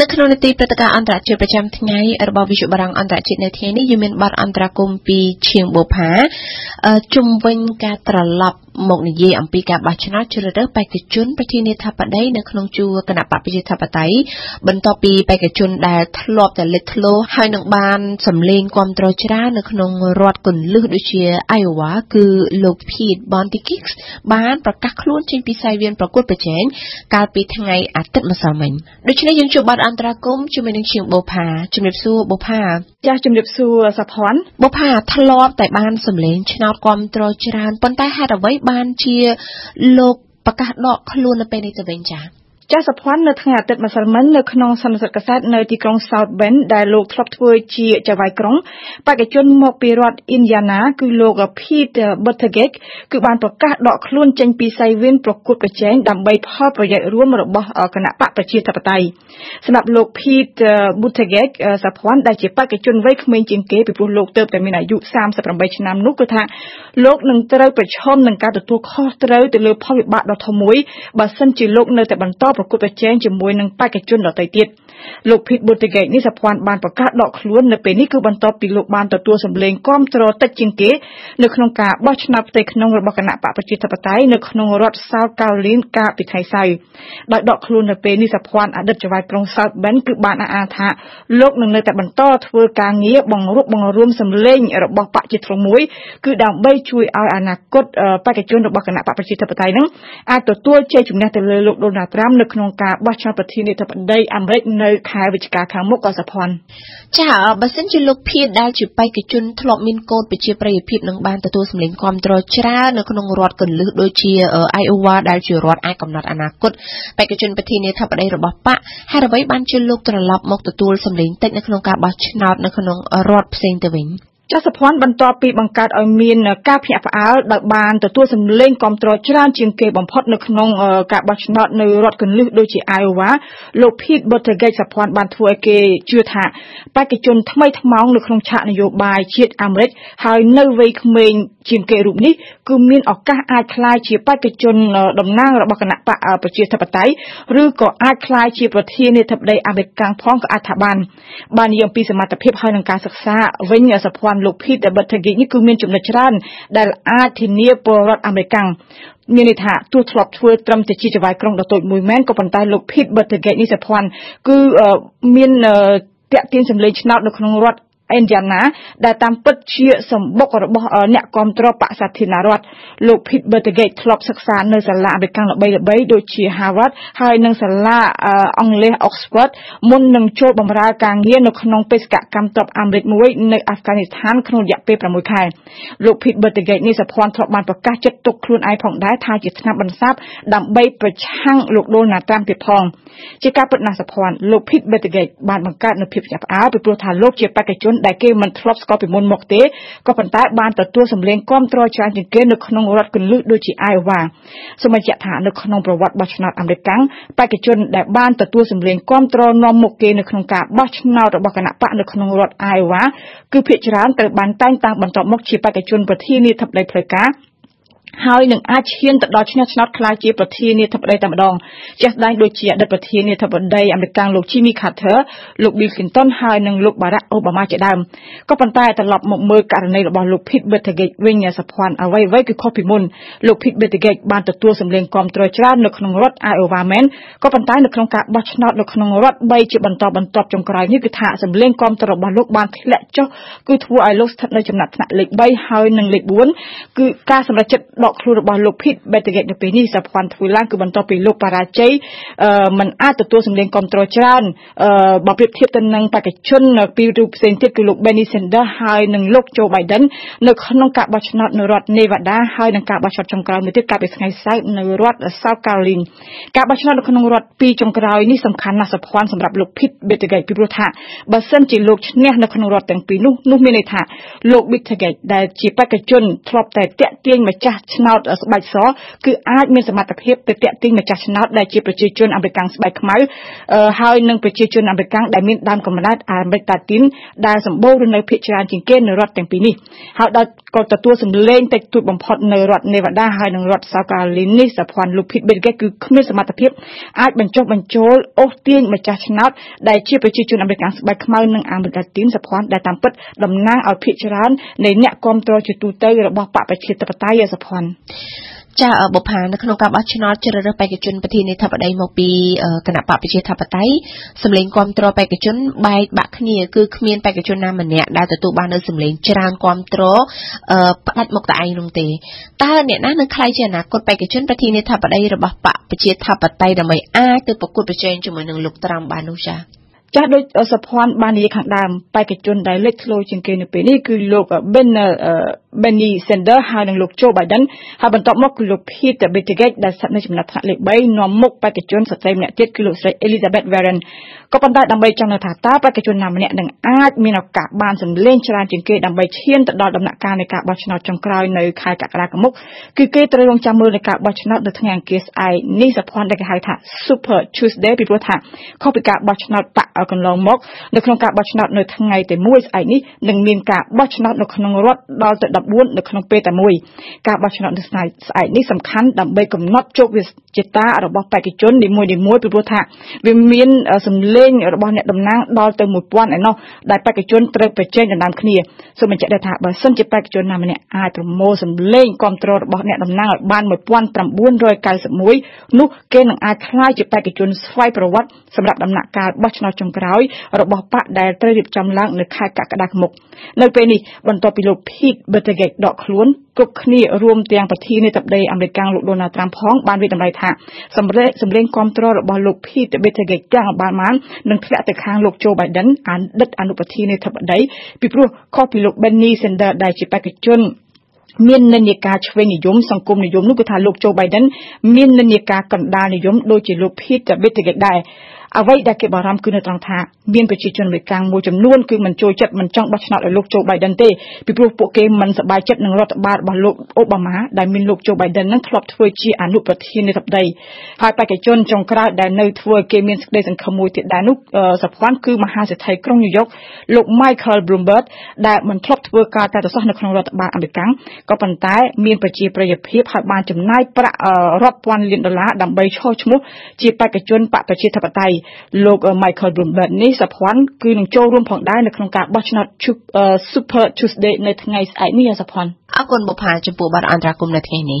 នៅក្នុងនីតិព្រឹត្តិការណ៍អន្តរជាតិប្រចាំថ្ងៃរបស់វិទ្យុបារាំងអន្តរជាតិនៅថ្ងៃនេះយើងមានបទអន្តរាគមពីឈៀងបូផាជុំវិញការត្រឡប់មកនិយាយអំពីការបោះឆ្នោតជ្រើសរើសបេក្ខជនប្រធានាធិបតីនៅក្នុងជួរគណៈបកប្រជាធិបតេយ្យបន្ទាប់ពីបេក្ខជនដែលធ្លាប់តែលេចធ្លោហើយនឹងបានសម្លេងគ្រប់គ្រងច្រើននៅក្នុងរដ្ឋគន្លឹះដូចជា Iowa គឺលោក Pete Buttigieg បានប្រកាសខ្លួនចេញពីសាយវានប្រកួតប្រជែងកាលពីថ្ងៃអាទិត្យម្សិលមិញដូច្នេះយើងជួបបទអន្តរាគមជាមួយនឹងជាងបូផាជំរាបសួរបូផាចាស់ជំរាបសួរសាភ័ណ្ឌបូផាធ្លាប់តែបានសម្លេងឆ្នោតគ្រប់គ្រងច្រើនប៉ុន្តែហេតុអ្វីបានជាលោកប្រកាសដកខ្លួននៅពេលនេះទៅវិញចា៎ ចាស់សុភ័ណ្ឌនៅថ្ងៃអាទិត្យម្សិលមិញនៅក្នុងសន្និសីទកាសែតនៅទីក្រុង South Bend ដែលលោកធ្លាប់ធ្វើជាចៅហ្វាយក្រុងបេក្ខជនមកពីរដ្ឋ Indiana គឺលោក Pete Buttigieg គឺបានប្រកាសដកខ្លួនចេញពីសីវៀនប្រកួតប្រជែងដើម្បីផលប្រយោជន៍រួមរបស់គណៈបកប្រជាធិបតេយ្យសម្រាប់លោក Pete Buttigieg សុភ័ណ្ឌដែលជាបេក្ខជនវ័យក្មេងជាងគេពីព្រោះលោកទើបតែមានអាយុ38ឆ្នាំនោះគឺថាលោកនឹងត្រូវប្រឈមនឹងការទទួលខុសត្រូវទៅលើផលវិបាកដ៏ធំមួយបើសិនជាលោកនៅតែបន្តប្រកួតប្រជែងជាមួយនឹងបេក្ខជនដទៃទៀត លោក Pete Buttigieg នេះសភ័ណ្ឌបានប្រកាសដកខ្លួននៅពេលនេះគឺបន្ទាប់ពីលោកបានទទួលសម្លេងគាំទ្រតិចជាងគេនៅក្នុងការបោះឆ្នោតផ្ទៃក្នុងរបស់គណៈបកប្រជាធិបតេយ្យនៅក្នុងរដ្ឋ South Carolina កាលពីថ្ងៃសៅរ៍ដោយដកខ្លួននៅពេលនេះសភ័ណ្ឌអតីតចៅហ្វាយក្រុង South Bend គឺបានអះអាងថាលោកនឹងនៅតែបន្តធ្វើការងារបង្រួបបង្រួមសម្លេងរបស់បកជាធ្លុងមួយគឺដើម្បីជួយឲ្យអនាគតបេក្ខជនរបស់គណៈបកប្រជាធិបតេយ្យនឹងអាចទទួលជ័យជំនះទៅលើលោក Donald Trump នៅក្នុងការបោះឆ្នោតប្រធានាធិបតីអាមេរិកនៅខែវិច្ឆិកាខាងមុខក៏សភ័ណ្ឌចាបើសិនជាលោកភៀនដែលជាបេក្ខជនធ្លាប់មានកោតប្រជាប្រិយភាពនឹងបានទទួលសម្លេងគាំទ្រច្រើននៅក្នុងរដ្ឋកន្លឹះដូចជា Iowa ដែលជារដ្ឋអាចកំណត់អនាគតបេក្ខជនប្រធានាធិបតីរបស់បកហេតុអ្វីបានជាលោកត្រឡប់មកទទួលសម្លេងតិចនៅក្នុងការបោះឆ្នោតនៅក្នុងរដ្ឋផ្សេងទៅវិញ ចាស់សុភ័ណ្ឌបន្ទាប់ពីបង្កើតឲ្យមានការភ្ញាក់ផ្អើលដោយបានទទួលសម្លេងគាំទ្រច្រើនជាងគេបំផុតនៅក្នុងការបោះឆ្នោតនៅរដ្ឋកន្លឹះដូចជា Iowa លោក Pete Buttigieg សុភ័ណ្ឌបានធ្វើឲ្យគេជឿថាបេក្ខជនថ្មីថ្មោងនៅក្នុងឆាកនយោបាយជាតិអាមេរិកហើយនៅវ័យក្មេងជាងគេរូបនេះគឺមានឱកាសអាចក្លាយជាបេក្ខជនតំណាងរបស់គណៈបកប្រជាធិបតេយ្យឬក៏អាចក្លាយជាប្រធានាធិបតីអាមេរិកផងក៏អាចថាបានបាននិយាយពីសមត្ថភាពហើយនឹងការសិក្សាវិញសុភ័ណ្ឌលោក Pete Buttigieg នេះគឺមានចំណុចច្រើនដែលអាចធានាពលរដ្ឋអាមេរិកមានន័យថាទោះធ្លាប់ធ្វើត្រឹមតែជាចៅហ្វាយក្រុងដ៏តូចមួយមែនក៏ប៉ុន្តែលោក Pete Buttigieg នេះសភ័ណ្ឌគឺមានតាក់ទាញសម្លេងឆ្នោតនៅក្នុងរដ្ឋ អេនយ៉ាណាដែលតាមពិតជាសម្បុករបស់អ្នកគ្រប់គ្រងបកសាធារណរដ្ឋលោក Pete Buttigieg ធ្លាប់សិក្សានៅសាលាអមេរិកល្បីៗដូចជា Harvard ហើយនិងសាលាអង់គ្លេស Oxford មុននឹងចូលបម្រើការងារនៅក្នុងបេសកកម្មទ័ពអាមេរិកមួយនៅអាហ្វហ្គានីស្ថានក្នុងរយៈពេល6ខែលោក Pete Buttigieg នេះសភ័ណ្ឌធ្លាប់បានប្រកាសចិត្តទុកខ្លួនឯងផងដែរថាជាថ្នាំបន្សាបដើម្បីប្រឆាំងលោក Donald Trump ទៀតផងជាការពិតណាស់សភ័ណ្ឌលោក Pete Buttigieg បានបង្កើតនូវភាពភ្ញាក់ផ្អើលពីព្រោះថាលោកជាបេក្ខជនដែលគេមិនធ្លាប់ស្គាល់ពីមុនមកទេក៏ប៉ុន្តែបានទទួលសម្លេងគាំទ្រច្រើនជាងគេនៅក្នុងរដ្ឋគន្លឹះដូចជា Iowa សូមបញ្ជាក់ថានៅក្នុងប្រវត្តិបោះឆ្នោតអាមេរិកបេក្ខជនដែលបានទទួលសម្លេងគាំទ្រនាំមុខគេនៅក្នុងការបោះឆ្នោតរបស់គណៈបកនៅក្នុងរដ្ឋ Iowa គឺភាគច្រើនត្រូវបានតែងតាំងបន្តមកជាបេក្ខជនប្រធានាធិបតីផ្លូវការ ហើយនឹងអាចឈានទៅដល់ឈ្នះឆ្នោតក្លាយជាប្រធានាធិបតីតែម្ដងជាក់ស្ដែងដូចជាអតីតប្រធានាធិបតីអាមេរិកលោក Jimmy Carter លោក Bill Clinton ហើយនិងលោក Barack Obama ជាដើមក៏ប៉ុន្តែត្រឡប់មកមើលករណីរបស់លោក Pete Buttigieg វិញសភ័ណ្ឌអ្វីៗគឺខុសពីមុនលោក Pete Buttigieg បានទទួលសម្លេងគាំទ្រច្រើននៅក្នុងរដ្ឋ Iowa មែនក៏ប៉ុន្តែនៅក្នុងការបោះឆ្នោតនៅក្នុងរដ្ឋ3ជាបន្តបន្ទាប់ចុងក្រោយនេះគឺថាសម្លេងគាំទ្ររបស់លោកបានធ្លាក់ចុះគឺធ្វើឲ្យលោកស្ថិតនៅចំណាត់ថ្នាក់លេខ3ហើយនិងលេខ4គឺការសម្រេចចិត្តដកខ្លួនរបស់លោក Pete Buttigieg នៅពេលនេះសហព័ន្ធធ្វើឡើងគឺបន្ទាប់ពីលោកបរាជ័យមិនអាចទទួលសម្លេងគ្រប់គ្រងច្រើនបើប្រៀបធៀបទៅនឹងបេក្ខជនពីរូបផ្សេងទៀតគឺលោក Bernie Sanders ហើយនិងលោក Joe Biden នៅក្នុងការបោះឆ្នោតនៅរដ្ឋ Nevada ហើយនិងការបោះឆ្នោតចុងក្រោយមួយទៀតកាលពីថ្ងៃសៅរ៍នៅរដ្ឋ South Carolina ការបោះឆ្នោតនៅក្នុងរដ្ឋពីរចុងក្រោយនេះសំខាន់ណាស់សហព័ន្ធសម្រាប់លោក Pete Buttigieg ពីព្រោះថាបើសិនជាលោកឈ្នះនៅក្នុងរដ្ឋទាំងពីរនោះនោះមានន័យថាលោក Buttigieg ដែលជាបេក្ខជនធ្លាប់តែតាក់ទាញម្ចាស់ឆ្នោតស្បែកសគឺអាចមានសមត្ថភាពទៅតាក់ទាញម្ចាស់ឆ្នោតដែលជាប្រជាជនអាមេរិកស្បែកខ្មៅហើយនិងប្រជាជនអាមេរិកដែលមានដើមកំណើតអាមេរិកតាទីនដែលសម្បូរនៅភាគច្រើនជាងគេនៅរដ្ឋទាំងពីរនេះហើយដល់ក៏ទទួលសម្លេងតិចតួចបំផុតនៅរដ្ឋ Nevada ហើយនិងរដ្ឋ South Carolina នេះសភ័ណ្ឌលោក Pete Buttigieg គឺគ្មានសមត្ថភាពអាចបញ្ចុះបញ្ចូលអូសទាញម្ចាស់ឆ្នោតដែលជាប្រជាជនអាមេរិកស្បែកខ្មៅនិងអាមេរិកទីនសភ័ណ្ឌដែលតាមពិតតំណាងឲ្យភាគច្រើននៃអ្នកគ្រប់គ្រងជាទូទៅរបស់បកប្រជាធិបតេយ្យសភ័ណ្ឌចាបុផានៅក្នុងការបោះឆ្នោតជ្រើសរើសបេក្ខជនប្រធានាធិបតីមកពីគណៈបកប្រជាធិបតេយ្យសម្លេងគ្រប់គ្រងបេក្ខជនបែកបាក់គ្នាគឺគ្មានបេក្ខជនណាម្នាក់ដែលទទួលបាននូវសម្លេងច្រើនគ្រប់គ្រងផ្ដាច់មុខតែឯងនោះទេតើអ្នកណានឹងខ្លាយជាអនាគតបេក្ខជនប្រធានាធិបតីរបស់បកប្រជាធិបតេយ្យដើម្បីអាចទៅប្រកួតប្រជែងជាមួយនឹងលោកត្រាំបាននោះចា៎ ចាស់ដូចសភ័ណ្ឌបាននិយាយខាងដើមបេក្ខជនដែលលេចធ្លោជាងគេនៅពេលនេះគឺលោក Benner Bernie Sanders ហើយនិងលោក Joe Biden ហើយបន្ទាប់មកគឺលោក Pete Buttigieg ដែលស្ថិតនៅចំណាត់ថ្នាក់លេខ3នាំមុខបេក្ខជនស្ត្រីម្នាក់ទៀតគឺលោកស្រី Elizabeth Warren ក៏ប៉ុន្តែដើម្បីចង់ថាតើបេក្ខជនណាម្នាក់នឹងអាចមានឱកាសបានសម្លេងច្រើនជាងគេដើម្បីឈានទៅដល់ដំណាក់កាលនៃការបោះឆ្នោតចុងក្រោយនៅខែកក្កដាខាងមុខគឺគេត្រូវរងចាំមើលនៃការបោះឆ្នោតនៅថ្ងៃអង្គារស្អែកនេះសភ័ណ្ឌដែលគេហៅថា Super Tuesday ពីព្រោះថាខុសពីការបោះឆ្នោតបកកន្លងមកនៅក្នុងការបោះឆ្នោតនៅថ្ងៃតែមួយស្អែកនេះនឹងមានការបោះឆ្នោតនៅក្នុងរដ្ឋដល់ទៅ14នៅក្នុងពេលតែមួយការបោះឆ្នោតនៅថ្ងៃស្អែកនេះសំខាន់ដើម្បីកំណត់ជោគវាសនារបស់បេក្ខជននីមួយៗពីព្រោះថាវាមានសម្លេងរបស់អ្នកតំណាងដល់ទៅ1000ឯណោះដែលបេក្ខជនត្រូវប្រជែងដណ្ដើមគ្នាសូមបញ្ជាក់ថាបើសិនជាបេក្ខជនណាម្នាក់អាចប្រមូលសម្លេងគ្រប់គ្រងរបស់អ្នកតំណាងឲ្យបាន1991នោះគេនឹងអាចក្លាយជាបេក្ខជនស្វ័យប្រវត្តិសម្រាប់ដំណាក់កាលបោះឆ្នោតចុងក្រោយរបស់បកដែលត្រូវរៀបចំឡើងនៅខែកក្កដាមុខនៅពេលនេះបន្ទាប់ពីលោក Pete Buttigieg ដកខ្លួនគ្រប់គ្នារួមទាំងប្រធានាធិបតីអាមេរិកលោក Donald Trump ផងបានវិតម្លៃថាសម្លេងសម្លេងគ្រប់គ្រងរបស់លោក Pete Buttigieg ទាំងបានបាននឹងធ្លាក់ទៅខាងលោក Joe Biden អតីតអនុប្រធានាធិបតីពីព្រោះខុសពីលោក Bernie Sanders ដែលជាបេក្ខជនមាននិន្នាការឆ្វេងនិយមសង្គមនិយមនោះគឺថាលោក Joe Biden មាននិន្នាការកណ្ដាលនិយមដូចជាលោក Pete Buttigieg ដែរ អ្វីដែលគេបារម្ភគឺនៅត្រង់ថាមានប្រជាជនអមេរិកមួយចំនួនគឺមិនចូលចិត្តមិនចង់បោះឆ្នោតឲ្យលោកជូបៃដិនទេពីព្រោះពួកគេមិនសប្បាយចិត្តនឹងរដ្ឋបាលរបស់លោកអូបាម៉ាដែលមានលោកជូបៃដិននឹងធ្លាប់ធ្វើជាអនុប្រធាននាយកបដីហើយបេក្ខជនចុងក្រោយដែលនៅធ្វើគេមានសេចក្តីសង្ឃឹមមួយទៀតដែរនោះសព្វ័នគឺមហាសេដ្ឋីក្រុងញូវយ៉កលោក Michael Bloomberg ដែលមិនធ្លាប់ធ្វើការតែទោះនៅក្នុងរដ្ឋបាលអមេរិកក៏ប៉ុន្តែមានប្រជាប្រិយភាពហើយបានចំណាយប្រាក់រាប់ពាន់លានដុល្លារដើម្បីឈរឈ្មោះជាបេក្ខជនបកប្រជាធិបតេយ្យលោក Michael Bloomberg នេះសភ័ណ្ឌគឺនឹងចូលរួមផងដែរនៅក្នុងការបោះឆ្នោត Super Tuesday នៅថ្ងៃស្អែកនេះសភ័ណ្ឌអរគុណបុប្ផាចំពោះបទអន្តរាគមន៍នៅថ្ងៃនេះ